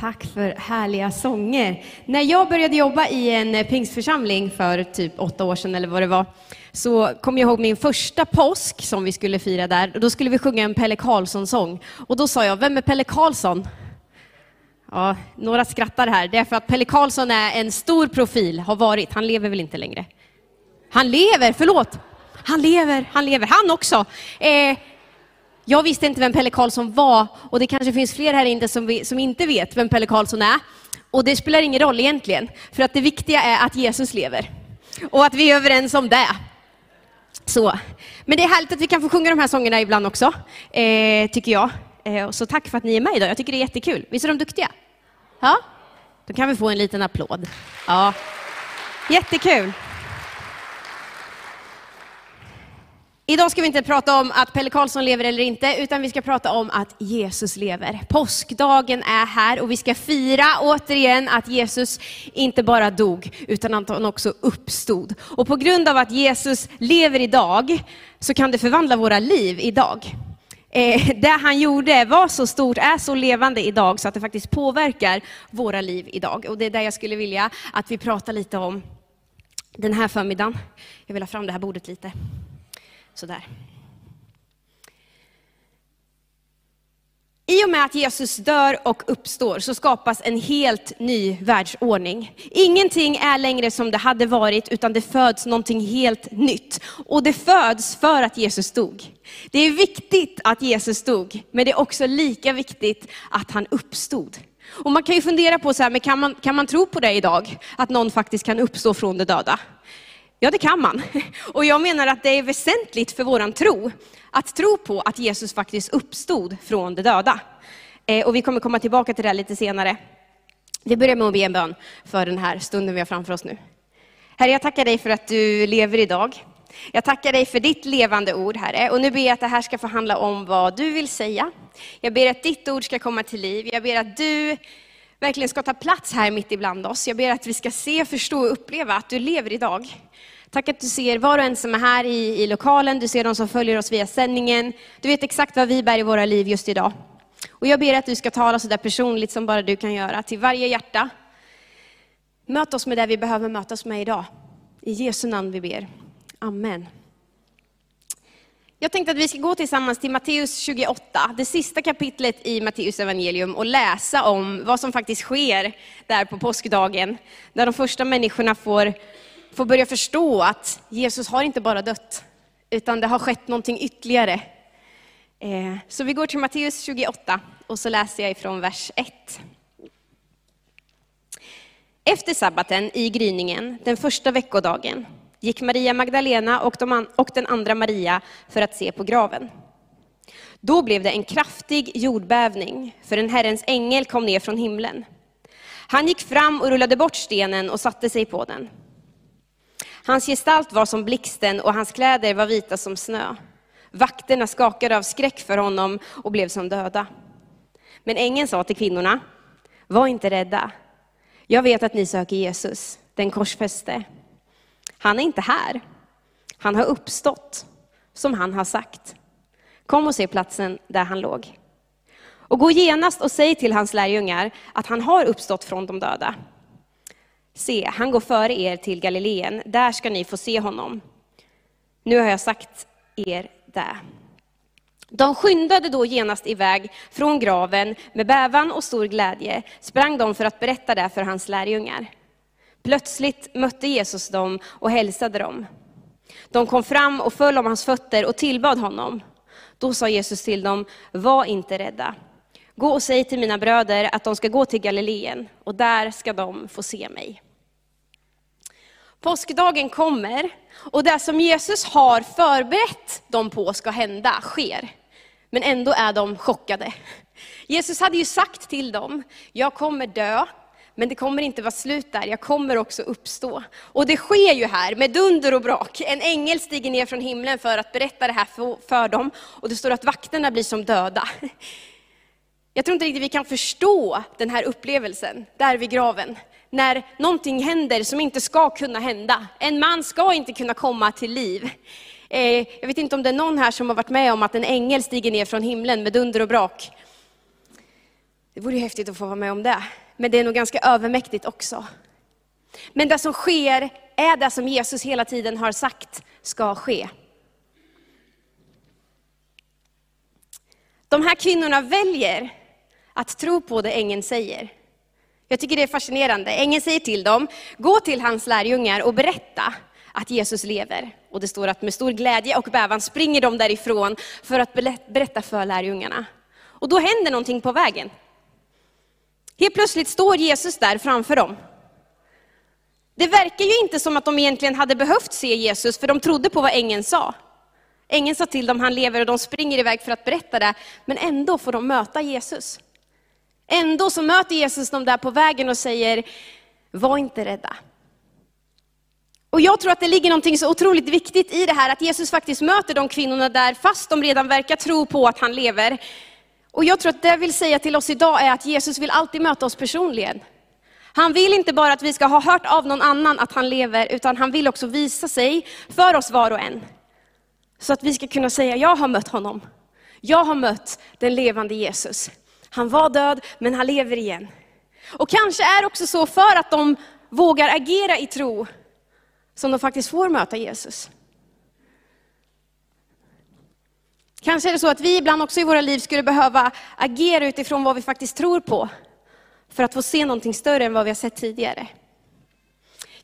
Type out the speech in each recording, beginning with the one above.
Tack för härliga sånger. När jag började jobba i en eh, pingstförsamling för typ åtta år sedan eller vad det var, så kom jag ihåg min första påsk som vi skulle fira där. Då skulle vi sjunga en Pelle Karlsson-sång. Och då sa jag, vem är Pelle Karlsson? Ja, några skrattar här. Det är för att Pelle Karlsson är en stor profil, har varit. Han lever väl inte längre? Han lever, förlåt. Han lever, han lever. Han också. Eh, jag visste inte vem Pelle Karlsson var och det kanske finns fler här inne som, vi, som inte vet vem Pelle Karlsson är. Och det spelar ingen roll egentligen, för att det viktiga är att Jesus lever. Och att vi är överens om det. Så. Men det är härligt att vi kan få sjunga de här sångerna ibland också, eh, tycker jag. Eh, så tack för att ni är med idag. Jag tycker det är jättekul. Visst är de duktiga? Ja? Då kan vi få en liten applåd. Ja. Jättekul. Idag ska vi inte prata om att Pelle Karlsson lever eller inte, utan vi ska prata om att Jesus lever. Påskdagen är här och vi ska fira återigen att Jesus inte bara dog, utan att han också uppstod. Och på grund av att Jesus lever idag, så kan det förvandla våra liv idag. Eh, det han gjorde var så stort, är så levande idag, så att det faktiskt påverkar våra liv idag. Och det är det jag skulle vilja att vi pratar lite om den här förmiddagen. Jag vill ha fram det här bordet lite. Sådär. I och med att Jesus dör och uppstår så skapas en helt ny världsordning. Ingenting är längre som det hade varit, utan det föds någonting helt nytt. Och det föds för att Jesus dog. Det är viktigt att Jesus dog, men det är också lika viktigt att han uppstod. Och man kan ju fundera på, så här, men kan, man, kan man tro på det idag? Att någon faktiskt kan uppstå från de döda? Ja, det kan man. Och jag menar att det är väsentligt för våran tro, att tro på att Jesus faktiskt uppstod från de döda. Eh, och vi kommer komma tillbaka till det lite senare. Vi börjar med att be en bön för den här stunden vi har framför oss nu. Herre, jag tackar dig för att du lever idag. Jag tackar dig för ditt levande ord, Herre. Och nu ber jag att det här ska få handla om vad du vill säga. Jag ber att ditt ord ska komma till liv. Jag ber att du verkligen ska ta plats här mitt ibland oss. Jag ber att vi ska se, förstå och uppleva att du lever idag. Tack att du ser var och en som är här i, i lokalen, du ser de som följer oss via sändningen. Du vet exakt vad vi bär i våra liv just idag. Och jag ber att du ska tala så där personligt som bara du kan göra, till varje hjärta. Möt oss med det vi behöver mötas med idag. I Jesu namn vi ber. Amen. Jag tänkte att vi ska gå tillsammans till Matteus 28, det sista kapitlet i Matteus evangelium och läsa om vad som faktiskt sker där på påskdagen. Där de första människorna får, får börja förstå att Jesus har inte bara dött, utan det har skett någonting ytterligare. Eh, så vi går till Matteus 28 och så läser jag ifrån vers 1. Efter sabbaten i gryningen, den första veckodagen, gick Maria Magdalena och, de, och den andra Maria för att se på graven. Då blev det en kraftig jordbävning, för en Herrens ängel kom ner från himlen. Han gick fram och rullade bort stenen och satte sig på den. Hans gestalt var som blixten och hans kläder var vita som snö. Vakterna skakade av skräck för honom och blev som döda. Men ängeln sa till kvinnorna, var inte rädda. Jag vet att ni söker Jesus, den korsfäste. Han är inte här. Han har uppstått, som han har sagt. Kom och se platsen där han låg. Och gå genast och säg till hans lärjungar att han har uppstått från de döda. Se, han går före er till Galileen, där ska ni få se honom. Nu har jag sagt er det. De skyndade då genast iväg från graven med bävan och stor glädje, sprang de för att berätta det för hans lärjungar. Plötsligt mötte Jesus dem och hälsade dem. De kom fram och föll om hans fötter och tillbad honom. Då sa Jesus till dem, var inte rädda. Gå och säg till mina bröder att de ska gå till Galileen, och där ska de få se mig. Påskdagen kommer, och det som Jesus har förberett dem på ska hända, sker. Men ändå är de chockade. Jesus hade ju sagt till dem, jag kommer dö, men det kommer inte vara slut där, jag kommer också uppstå. Och det sker ju här med dunder och brak. En ängel stiger ner från himlen för att berätta det här för, för dem. Och det står att vakterna blir som döda. Jag tror inte riktigt vi kan förstå den här upplevelsen, där vid graven. När någonting händer som inte ska kunna hända. En man ska inte kunna komma till liv. Eh, jag vet inte om det är någon här som har varit med om att en ängel stiger ner från himlen med dunder och brak Det vore häftigt att få vara med om det. Men det är nog ganska övermäktigt också. Men det som sker är det som Jesus hela tiden har sagt ska ske. De här kvinnorna väljer att tro på det ängeln säger. Jag tycker det är fascinerande. Ängeln säger till dem, gå till hans lärjungar och berätta att Jesus lever. Och det står att med stor glädje och bävan springer de därifrån för att berätta för lärjungarna. Och då händer någonting på vägen. Helt plötsligt står Jesus där framför dem. Det verkar ju inte som att de egentligen hade behövt se Jesus, för de trodde på vad ängeln sa. Ängeln sa till dem, han lever och de springer iväg för att berätta det, men ändå får de möta Jesus. Ändå så möter Jesus dem där på vägen och säger, var inte rädda. Och jag tror att det ligger någonting så otroligt viktigt i det här, att Jesus faktiskt möter de kvinnorna där, fast de redan verkar tro på att han lever. Och jag tror att det jag vill säga till oss idag är att Jesus vill alltid möta oss personligen. Han vill inte bara att vi ska ha hört av någon annan att han lever, utan han vill också visa sig för oss var och en. Så att vi ska kunna säga, jag har mött honom. Jag har mött den levande Jesus. Han var död, men han lever igen. Och kanske är det också så för att de vågar agera i tro, som de faktiskt får möta Jesus. Kanske är det så att vi ibland också i våra liv skulle behöva agera utifrån vad vi faktiskt tror på, för att få se någonting större än vad vi har sett tidigare.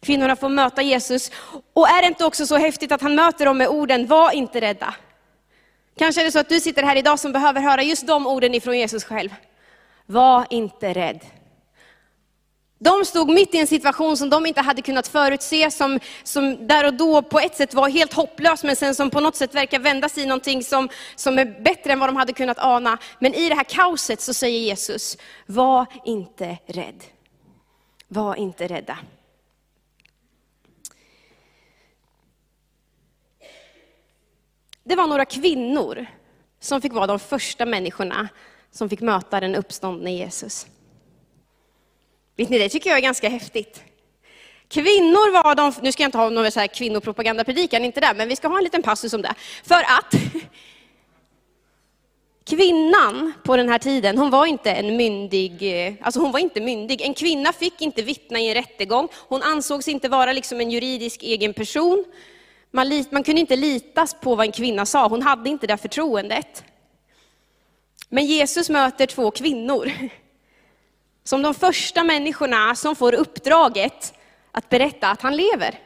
Kvinnorna får möta Jesus, och är det inte också så häftigt att han möter dem med orden, var inte rädda. Kanske är det så att du sitter här idag som behöver höra just de orden ifrån Jesus själv. Var inte rädd. De stod mitt i en situation som de inte hade kunnat förutse, som, som där och då på ett sätt var helt hopplös, men sen som på något sätt verkar vändas i någonting som, som är bättre än vad de hade kunnat ana. Men i det här kaoset så säger Jesus, var inte rädd. Var inte rädda. Det var några kvinnor som fick vara de första människorna som fick möta den uppståndne Jesus. Vet ni, det tycker jag är ganska häftigt. Kvinnor var de, nu ska jag inte ha någon så här kvinnopropagandapredikan, inte där, men vi ska ha en liten passus om det. För att kvinnan på den här tiden, hon var inte en myndig, eh, alltså hon var inte myndig. En kvinna fick inte vittna i en rättegång, hon ansågs inte vara liksom en juridisk egen person. Man, man kunde inte lita på vad en kvinna sa, hon hade inte det förtroendet. Men Jesus möter två kvinnor som de första människorna som får uppdraget att berätta att han lever.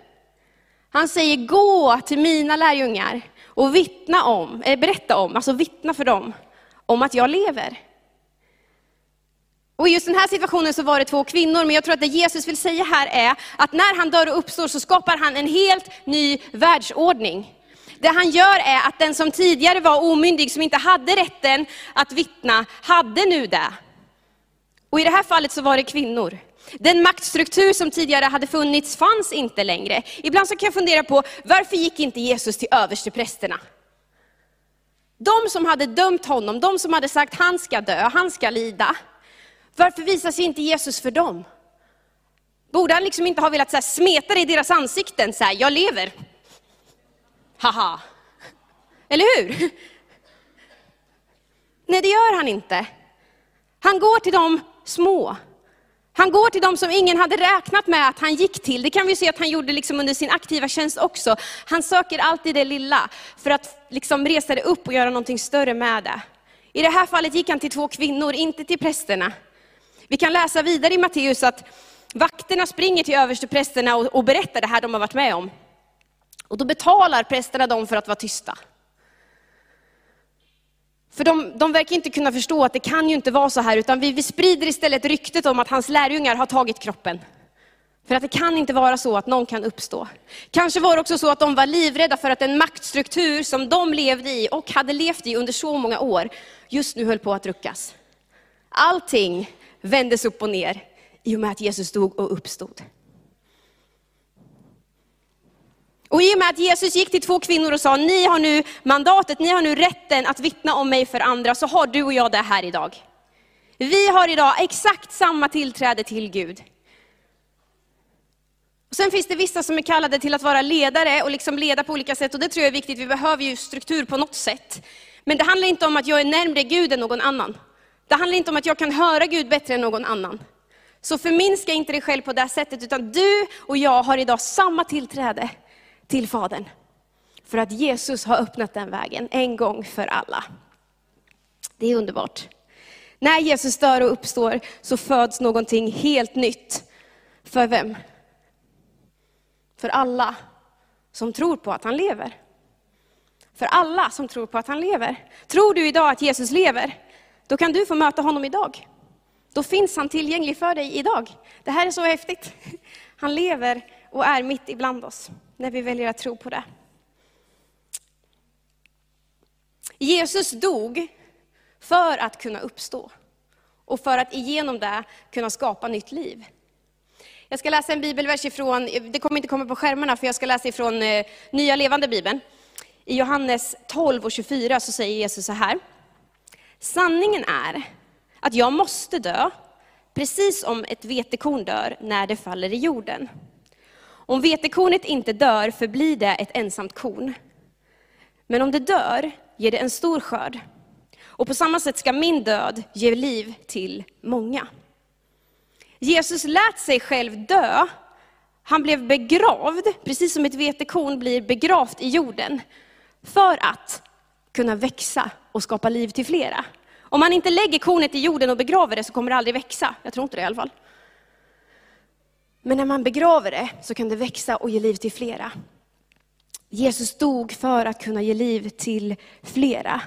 Han säger gå till mina lärjungar och vittna om, äh, berätta om, alltså vittna för dem om att jag lever. Och i just den här situationen så var det två kvinnor, men jag tror att det Jesus vill säga här är att när han dör och uppstår så skapar han en helt ny världsordning. Det han gör är att den som tidigare var omyndig, som inte hade rätten att vittna, hade nu det. Och i det här fallet så var det kvinnor. Den maktstruktur som tidigare hade funnits fanns inte längre. Ibland så kan jag fundera på, varför gick inte Jesus till översteprästerna? De som hade dömt honom, de som hade sagt han ska dö, han ska lida. Varför visar sig inte Jesus för dem? Borde han liksom inte ha velat så här, smeta det i deras ansikten, så här, jag lever. Haha. Eller hur? Nej, det gör han inte. Han går till dem små. Han går till de som ingen hade räknat med att han gick till. Det kan vi se att han gjorde liksom under sin aktiva tjänst också. Han söker alltid det lilla för att liksom resa det upp och göra någonting större med det. I det här fallet gick han till två kvinnor, inte till prästerna. Vi kan läsa vidare i Matteus att vakterna springer till översteprästerna och, och berättar det här de har varit med om. Och då betalar prästerna dem för att vara tysta. För de, de verkar inte kunna förstå att det kan ju inte vara så här, utan vi, vi sprider istället ryktet om att hans lärjungar har tagit kroppen. För att det kan inte vara så att någon kan uppstå. Kanske var det också så att de var livrädda för att den maktstruktur som de levde i och hade levt i under så många år, just nu höll på att ruckas. Allting vändes upp och ner i och med att Jesus dog och uppstod. Och i och med att Jesus gick till två kvinnor och sa, ni har nu mandatet, ni har nu rätten att vittna om mig för andra, så har du och jag det här idag. Vi har idag exakt samma tillträde till Gud. Och sen finns det vissa som är kallade till att vara ledare och liksom leda på olika sätt, och det tror jag är viktigt, vi behöver ju struktur på något sätt. Men det handlar inte om att jag är närmre Gud än någon annan. Det handlar inte om att jag kan höra Gud bättre än någon annan. Så förminska inte dig själv på det sättet, utan du och jag har idag samma tillträde till Fadern. För att Jesus har öppnat den vägen en gång för alla. Det är underbart. När Jesus dör och uppstår så föds någonting helt nytt. För vem? För alla som tror på att han lever. För alla som tror på att han lever. Tror du idag att Jesus lever, då kan du få möta honom idag. Då finns han tillgänglig för dig idag. Det här är så häftigt. Han lever och är mitt ibland oss, när vi väljer att tro på det. Jesus dog för att kunna uppstå och för att igenom det kunna skapa nytt liv. Jag ska läsa en bibelvers ifrån, det kommer inte komma på skärmarna, för jag ska läsa ifrån eh, Nya Levande Bibeln. I Johannes 12 och 24 så säger Jesus så här. Sanningen är att jag måste dö, precis som ett vetekorn dör när det faller i jorden. Om vetekornet inte dör förblir det ett ensamt korn. Men om det dör ger det en stor skörd. Och på samma sätt ska min död ge liv till många. Jesus lät sig själv dö. Han blev begravd, precis som ett vetekorn blir begravt i jorden, för att kunna växa och skapa liv till flera. Om man inte lägger kornet i jorden och begraver det så kommer det aldrig växa. Jag tror inte det i alla fall. Men när man begraver det så kan det växa och ge liv till flera. Jesus dog för att kunna ge liv till flera.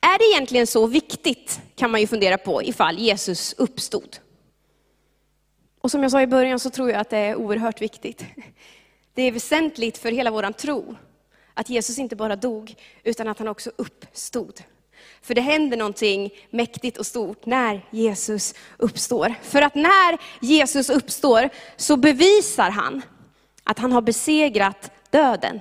Är det egentligen så viktigt, kan man ju fundera på, ifall Jesus uppstod? Och som jag sa i början så tror jag att det är oerhört viktigt. Det är väsentligt för hela vår tro att Jesus inte bara dog, utan att han också uppstod. För det händer någonting mäktigt och stort när Jesus uppstår. För att när Jesus uppstår så bevisar han att han har besegrat döden.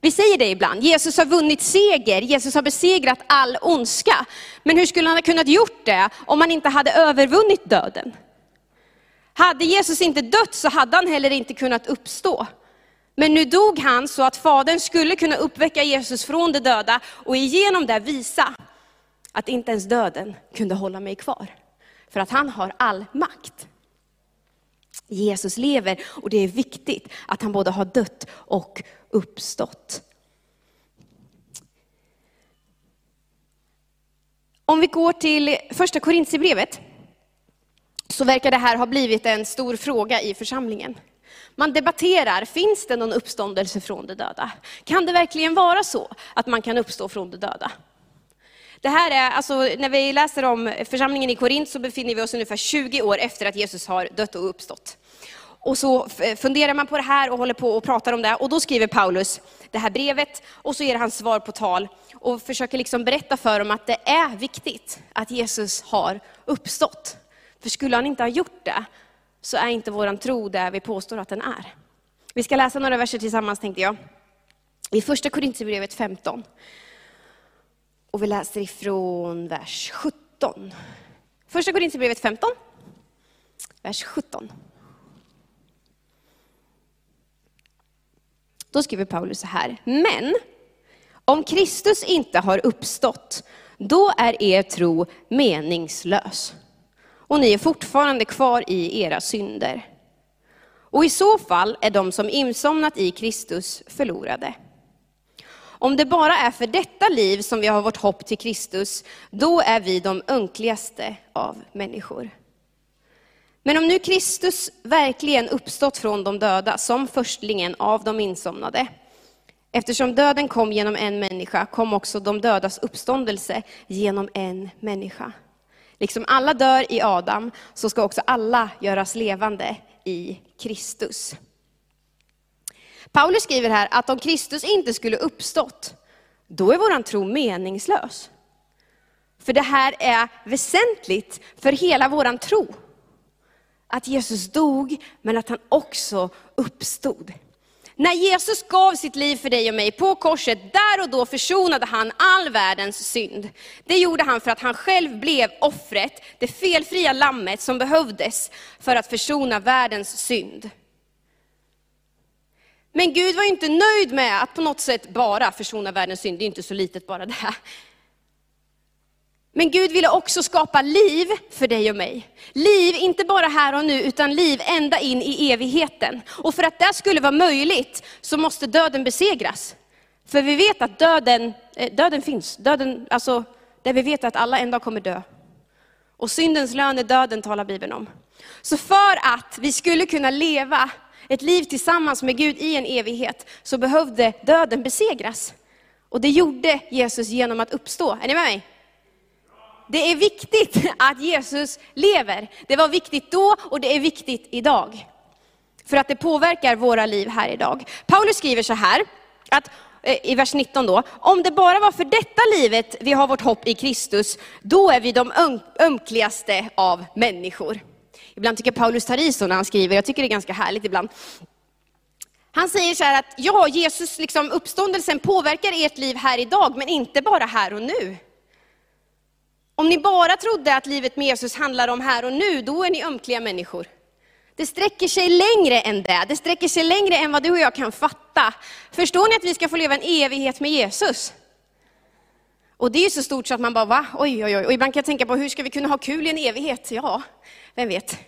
Vi säger det ibland, Jesus har vunnit seger, Jesus har besegrat all ondska. Men hur skulle han ha kunnat gjort det om han inte hade övervunnit döden? Hade Jesus inte dött så hade han heller inte kunnat uppstå. Men nu dog han så att Fadern skulle kunna uppväcka Jesus från de döda och igenom det visa att inte ens döden kunde hålla mig kvar. För att han har all makt. Jesus lever och det är viktigt att han både har dött och uppstått. Om vi går till första Korintierbrevet så verkar det här ha blivit en stor fråga i församlingen. Man debatterar, finns det någon uppståndelse från de döda? Kan det verkligen vara så att man kan uppstå från de döda? Det här är, alltså, när vi läser om församlingen i Korint så befinner vi oss ungefär 20 år efter att Jesus har dött och uppstått. Och så funderar man på det här och håller på och pratar om det. Och då skriver Paulus det här brevet och så ger han svar på tal och försöker liksom berätta för dem att det är viktigt att Jesus har uppstått. För skulle han inte ha gjort det så är inte vår tro där vi påstår att den är. Vi ska läsa några verser tillsammans tänkte jag. I första Korintierbrevet 15. Och vi läser ifrån vers 17. Första Korintierbrevet 15, vers 17. Då skriver Paulus så här, men om Kristus inte har uppstått, då är er tro meningslös. Och ni är fortfarande kvar i era synder. Och i så fall är de som insomnat i Kristus förlorade. Om det bara är för detta liv som vi har vårt hopp till Kristus, då är vi de önkligaste av människor. Men om nu Kristus verkligen uppstått från de döda som förstlingen av de insomnade, eftersom döden kom genom en människa, kom också de dödas uppståndelse genom en människa. Liksom alla dör i Adam, så ska också alla göras levande i Kristus. Paulus skriver här att om Kristus inte skulle uppstått, då är vår tro meningslös. För det här är väsentligt för hela vår tro. Att Jesus dog, men att han också uppstod. När Jesus gav sitt liv för dig och mig på korset, där och då försonade han all världens synd. Det gjorde han för att han själv blev offret, det felfria lammet som behövdes för att försona världens synd. Men Gud var inte nöjd med att på något sätt bara försona världens synd, det är inte så litet bara det. Men Gud ville också skapa liv för dig och mig. Liv, inte bara här och nu, utan liv ända in i evigheten. Och för att det skulle vara möjligt så måste döden besegras. För vi vet att döden, eh, döden finns. Döden, alltså, där vi vet att alla en dag kommer dö. Och syndens lön är döden, talar Bibeln om. Så för att vi skulle kunna leva ett liv tillsammans med Gud i en evighet, så behövde döden besegras. Och det gjorde Jesus genom att uppstå. Är ni med mig? Det är viktigt att Jesus lever. Det var viktigt då och det är viktigt idag. För att det påverkar våra liv här idag. Paulus skriver så här, att, eh, i vers 19 då, om det bara var för detta livet vi har vårt hopp i Kristus, då är vi de öm ömkligaste av människor. Ibland tycker Paulus tar i så när han skriver, jag tycker det är ganska härligt ibland. Han säger så här att, ja, Jesus, liksom, uppståndelsen påverkar ert liv här idag, men inte bara här och nu. Om ni bara trodde att livet med Jesus handlar om här och nu, då är ni ömkliga människor. Det sträcker sig längre än det. Det sträcker sig längre än vad du och jag kan fatta. Förstår ni att vi ska få leva en evighet med Jesus? Och det är så stort så att man bara, va? Oj, oj, oj. Och ibland kan jag tänka på, hur ska vi kunna ha kul i en evighet? Ja, vem vet.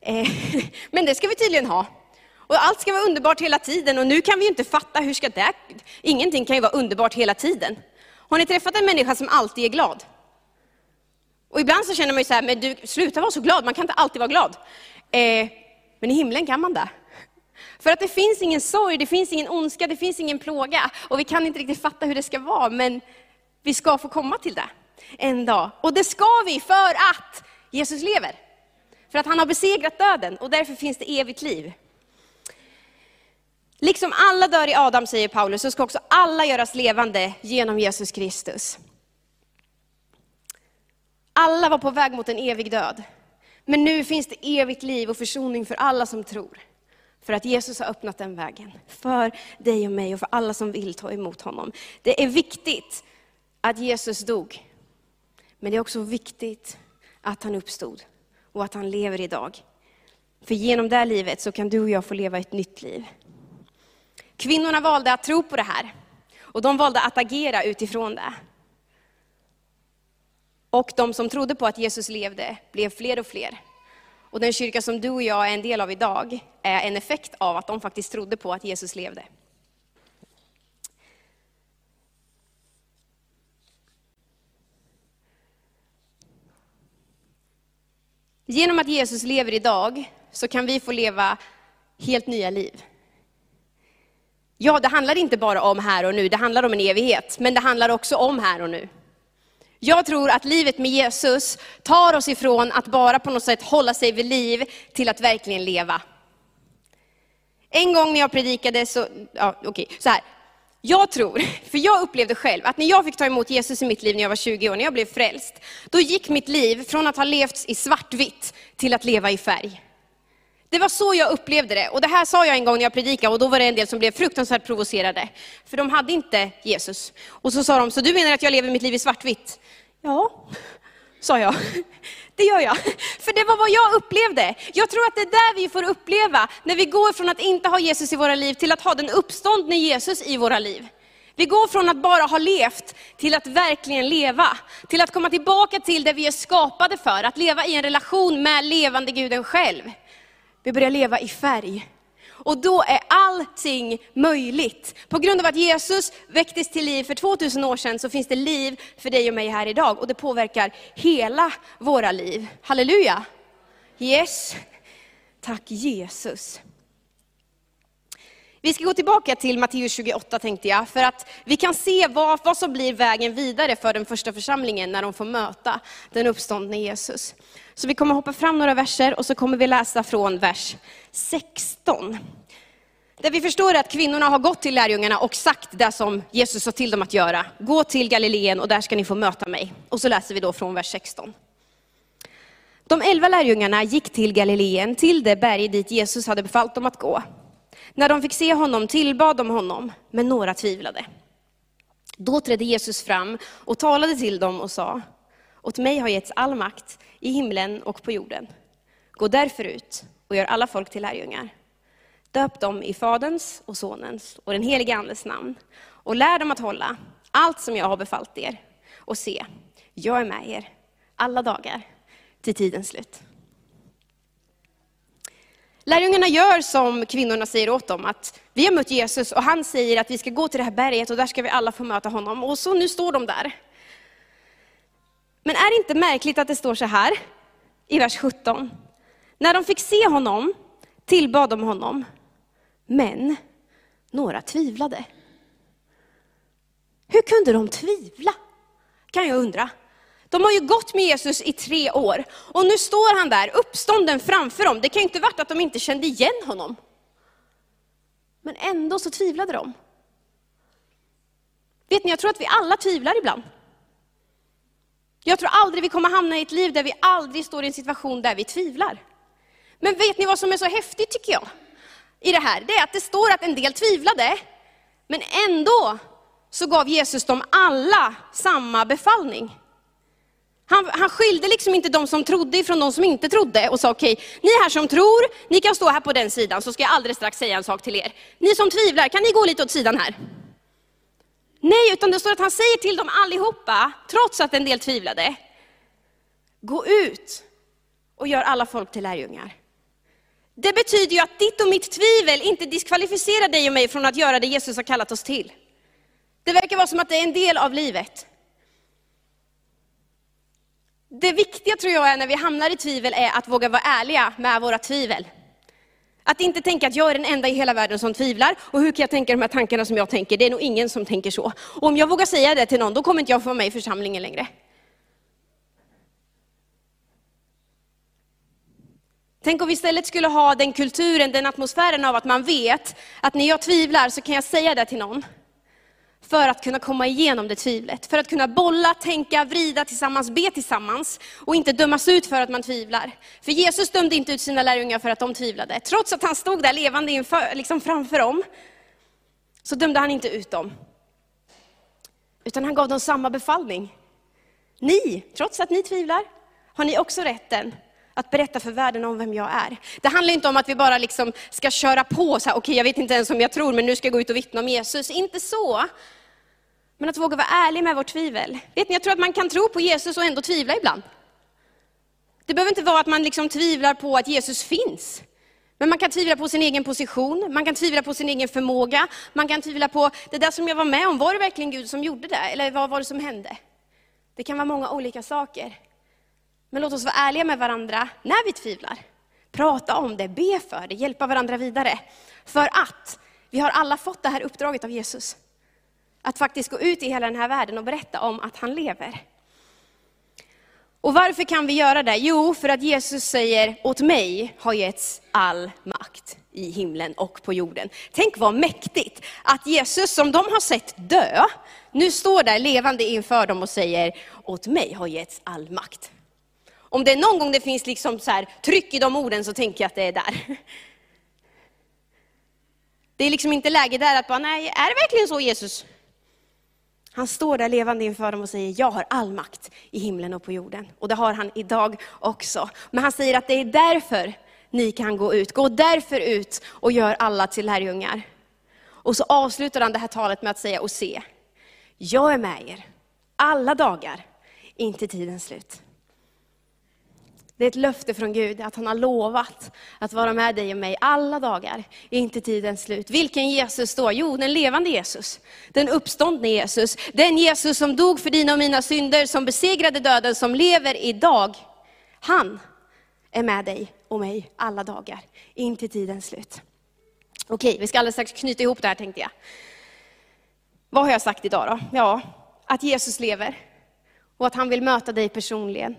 Eh, men det ska vi tydligen ha. Och allt ska vara underbart hela tiden och nu kan vi ju inte fatta, hur ska det... Ingenting kan ju vara underbart hela tiden. Har ni träffat en människa som alltid är glad? Och ibland så känner man ju så här, men du, sluta vara så glad, man kan inte alltid vara glad. Eh, men i himlen kan man det. För att det finns ingen sorg, det finns ingen ondska, det finns ingen plåga. Och vi kan inte riktigt fatta hur det ska vara, men vi ska få komma till det en dag. Och det ska vi för att Jesus lever. För att han har besegrat döden och därför finns det evigt liv. Liksom alla dör i Adam, säger Paulus, så ska också alla göras levande genom Jesus Kristus. Alla var på väg mot en evig död. Men nu finns det evigt liv och försoning för alla som tror. För att Jesus har öppnat den vägen. För dig och mig och för alla som vill ta emot honom. Det är viktigt att Jesus dog. Men det är också viktigt att han uppstod och att han lever idag. För genom det livet så kan du och jag få leva ett nytt liv. Kvinnorna valde att tro på det här. Och de valde att agera utifrån det. Och de som trodde på att Jesus levde blev fler och fler. Och den kyrka som du och jag är en del av idag är en effekt av att de faktiskt trodde på att Jesus levde. Genom att Jesus lever idag så kan vi få leva helt nya liv. Ja, det handlar inte bara om här och nu, det handlar om en evighet, men det handlar också om här och nu. Jag tror att livet med Jesus tar oss ifrån att bara på något sätt hålla sig vid liv till att verkligen leva. En gång när jag predikade så, ja okej, okay, så här. Jag tror, för jag upplevde själv att när jag fick ta emot Jesus i mitt liv när jag var 20 år, när jag blev frälst, då gick mitt liv från att ha levt i svartvitt till att leva i färg. Det var så jag upplevde det. Och det här sa jag en gång när jag predikade och då var det en del som blev fruktansvärt provocerade. För de hade inte Jesus. Och så sa de, så du menar att jag lever mitt liv i svartvitt? Ja, sa jag. Det gör jag. För det var vad jag upplevde. Jag tror att det är där vi får uppleva, när vi går från att inte ha Jesus i våra liv till att ha den uppståndne Jesus i våra liv. Vi går från att bara ha levt till att verkligen leva. Till att komma tillbaka till det vi är skapade för, att leva i en relation med levande Guden själv. Vi börjar leva i färg. Och då är allting möjligt. På grund av att Jesus väcktes till liv för 2000 år sedan så finns det liv för dig och mig här idag. Och det påverkar hela våra liv. Halleluja! Yes! Tack Jesus. Vi ska gå tillbaka till Matteus 28 tänkte jag, för att vi kan se vad, vad som blir vägen vidare för den första församlingen när de får möta den uppståndne Jesus. Så vi kommer hoppa fram några verser och så kommer vi läsa från vers 16. Där vi förstår att kvinnorna har gått till lärjungarna och sagt det som Jesus sa till dem att göra. Gå till Galileen och där ska ni få möta mig. Och så läser vi då från vers 16. De elva lärjungarna gick till Galileen, till det berg dit Jesus hade befallt dem att gå. När de fick se honom tillbad de honom, men några tvivlade. Då trädde Jesus fram och talade till dem och sa, åt mig har getts all makt i himlen och på jorden. Gå därför ut och gör alla folk till lärjungar. Döp dem i Faderns och Sonens och den helige Andes namn och lär dem att hålla allt som jag har befallt er. Och se, jag är med er alla dagar till tidens slut. Lärjungarna gör som kvinnorna säger åt dem, att vi har mött Jesus och han säger att vi ska gå till det här berget och där ska vi alla få möta honom. Och så nu står de där. Men är det inte märkligt att det står så här i vers 17? När de fick se honom tillbad de honom, men några tvivlade. Hur kunde de tvivla? Kan jag undra. De har ju gått med Jesus i tre år och nu står han där uppstånden framför dem. Det kan ju inte varit att de inte kände igen honom. Men ändå så tvivlade de. Vet ni, jag tror att vi alla tvivlar ibland. Jag tror aldrig vi kommer hamna i ett liv där vi aldrig står i en situation där vi tvivlar. Men vet ni vad som är så häftigt tycker jag? I det här, det är att det står att en del tvivlade, men ändå så gav Jesus dem alla samma befallning. Han, han skilde liksom inte de som trodde ifrån de som inte trodde och sa okej, okay, ni här som tror, ni kan stå här på den sidan så ska jag alldeles strax säga en sak till er. Ni som tvivlar, kan ni gå lite åt sidan här? Nej, utan det står att han säger till dem allihopa, trots att en del tvivlade, gå ut och gör alla folk till lärjungar. Det betyder ju att ditt och mitt tvivel inte diskvalificerar dig och mig från att göra det Jesus har kallat oss till. Det verkar vara som att det är en del av livet. Det viktiga tror jag är när vi hamnar i tvivel är att våga vara ärliga med våra tvivel. Att inte tänka att jag är den enda i hela världen som tvivlar, och hur kan jag tänka de här tankarna som jag tänker? Det är nog ingen som tänker så. Och om jag vågar säga det till någon, då kommer inte jag få vara med i församlingen längre. Tänk om vi istället skulle ha den kulturen, den atmosfären av att man vet att när jag tvivlar så kan jag säga det till någon. För att kunna komma igenom det tvivlet, för att kunna bolla, tänka, vrida tillsammans, be tillsammans och inte dömas ut för att man tvivlar. För Jesus dömde inte ut sina lärjungar för att de tvivlade. Trots att han stod där levande inför, liksom framför dem, så dömde han inte ut dem. Utan han gav dem samma befallning. Ni, trots att ni tvivlar, har ni också rätten att berätta för världen om vem jag är. Det handlar inte om att vi bara liksom ska köra på, så här, okej okay, jag vet inte ens om jag tror, men nu ska jag gå ut och vittna om Jesus. Inte så. Men att våga vara ärlig med vårt tvivel. Vet ni, jag tror att man kan tro på Jesus och ändå tvivla ibland. Det behöver inte vara att man liksom tvivlar på att Jesus finns. Men man kan tvivla på sin egen position, man kan tvivla på sin egen förmåga, man kan tvivla på det där som jag var med om, var det verkligen Gud som gjorde det? Eller vad var det som hände? Det kan vara många olika saker. Men låt oss vara ärliga med varandra när vi tvivlar. Prata om det, be för det, hjälpa varandra vidare. För att vi har alla fått det här uppdraget av Jesus. Att faktiskt gå ut i hela den här världen och berätta om att han lever. Och varför kan vi göra det? Jo, för att Jesus säger, åt mig har getts all makt i himlen och på jorden. Tänk vad mäktigt att Jesus som de har sett dö, nu står där levande inför dem och säger, åt mig har getts all makt. Om det är någon gång det finns liksom så här, tryck i de orden så tänker jag att det är där. Det är liksom inte läge där att bara, nej, är det verkligen så Jesus? Han står där levande inför dem och säger, jag har all makt i himlen och på jorden. Och det har han idag också. Men han säger att det är därför ni kan gå ut. Gå därför ut och gör alla till lärjungar. Och så avslutar han det här talet med att säga, och se, jag är med er alla dagar, inte tidens slut. Det är ett löfte från Gud, att han har lovat att vara med dig och mig alla dagar, inte tidens slut. Vilken Jesus då? Jo, den levande Jesus. Den uppståndne Jesus. Den Jesus som dog för dina och mina synder, som besegrade döden, som lever idag. Han är med dig och mig alla dagar, inte tidens slut. Okej, vi ska alldeles strax knyta ihop det här tänkte jag. Vad har jag sagt idag då? Ja, att Jesus lever och att han vill möta dig personligen.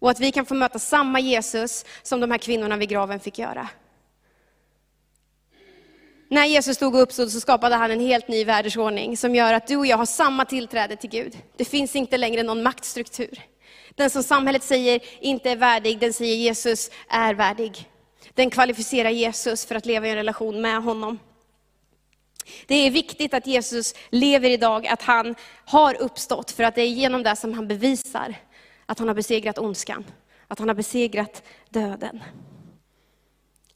Och att vi kan få möta samma Jesus som de här kvinnorna vid graven fick göra. När Jesus stod och uppstod så skapade han en helt ny världsordning som gör att du och jag har samma tillträde till Gud. Det finns inte längre någon maktstruktur. Den som samhället säger inte är värdig, den säger Jesus är värdig. Den kvalificerar Jesus för att leva i en relation med honom. Det är viktigt att Jesus lever idag, att han har uppstått, för att det är genom det som han bevisar att han har besegrat ondskan, att han har besegrat döden.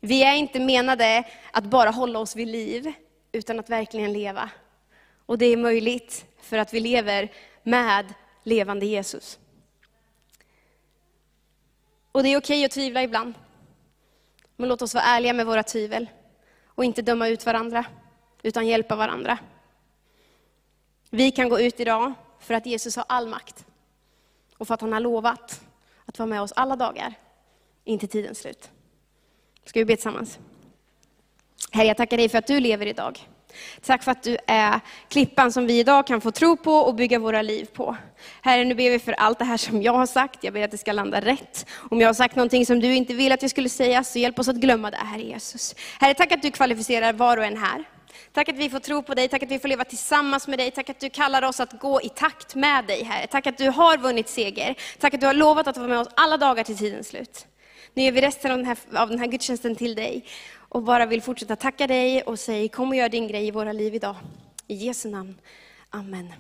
Vi är inte menade att bara hålla oss vid liv, utan att verkligen leva. Och det är möjligt för att vi lever med levande Jesus. Och det är okej att tvivla ibland. Men låt oss vara ärliga med våra tvivel och inte döma ut varandra, utan hjälpa varandra. Vi kan gå ut idag för att Jesus har all makt och för att han har lovat att vara med oss alla dagar, in till tidens slut. Ska vi be tillsammans? Herre, jag tackar dig för att du lever idag. Tack för att du är klippan som vi idag kan få tro på och bygga våra liv på. Herre, nu ber vi för allt det här som jag har sagt. Jag ber att det ska landa rätt. Om jag har sagt någonting som du inte vill att jag skulle säga, så hjälp oss att glömma det, Herre Jesus. Herre, tack att du kvalificerar var och en här. Tack att vi får tro på dig, tack att vi får leva tillsammans med dig, tack att du kallar oss att gå i takt med dig, Herre. Tack att du har vunnit seger. Tack att du har lovat att vara med oss alla dagar till tidens slut. Nu ger vi resten av den här, av den här gudstjänsten till dig och bara vill fortsätta tacka dig och säga kom och gör din grej i våra liv idag. I Jesu namn. Amen.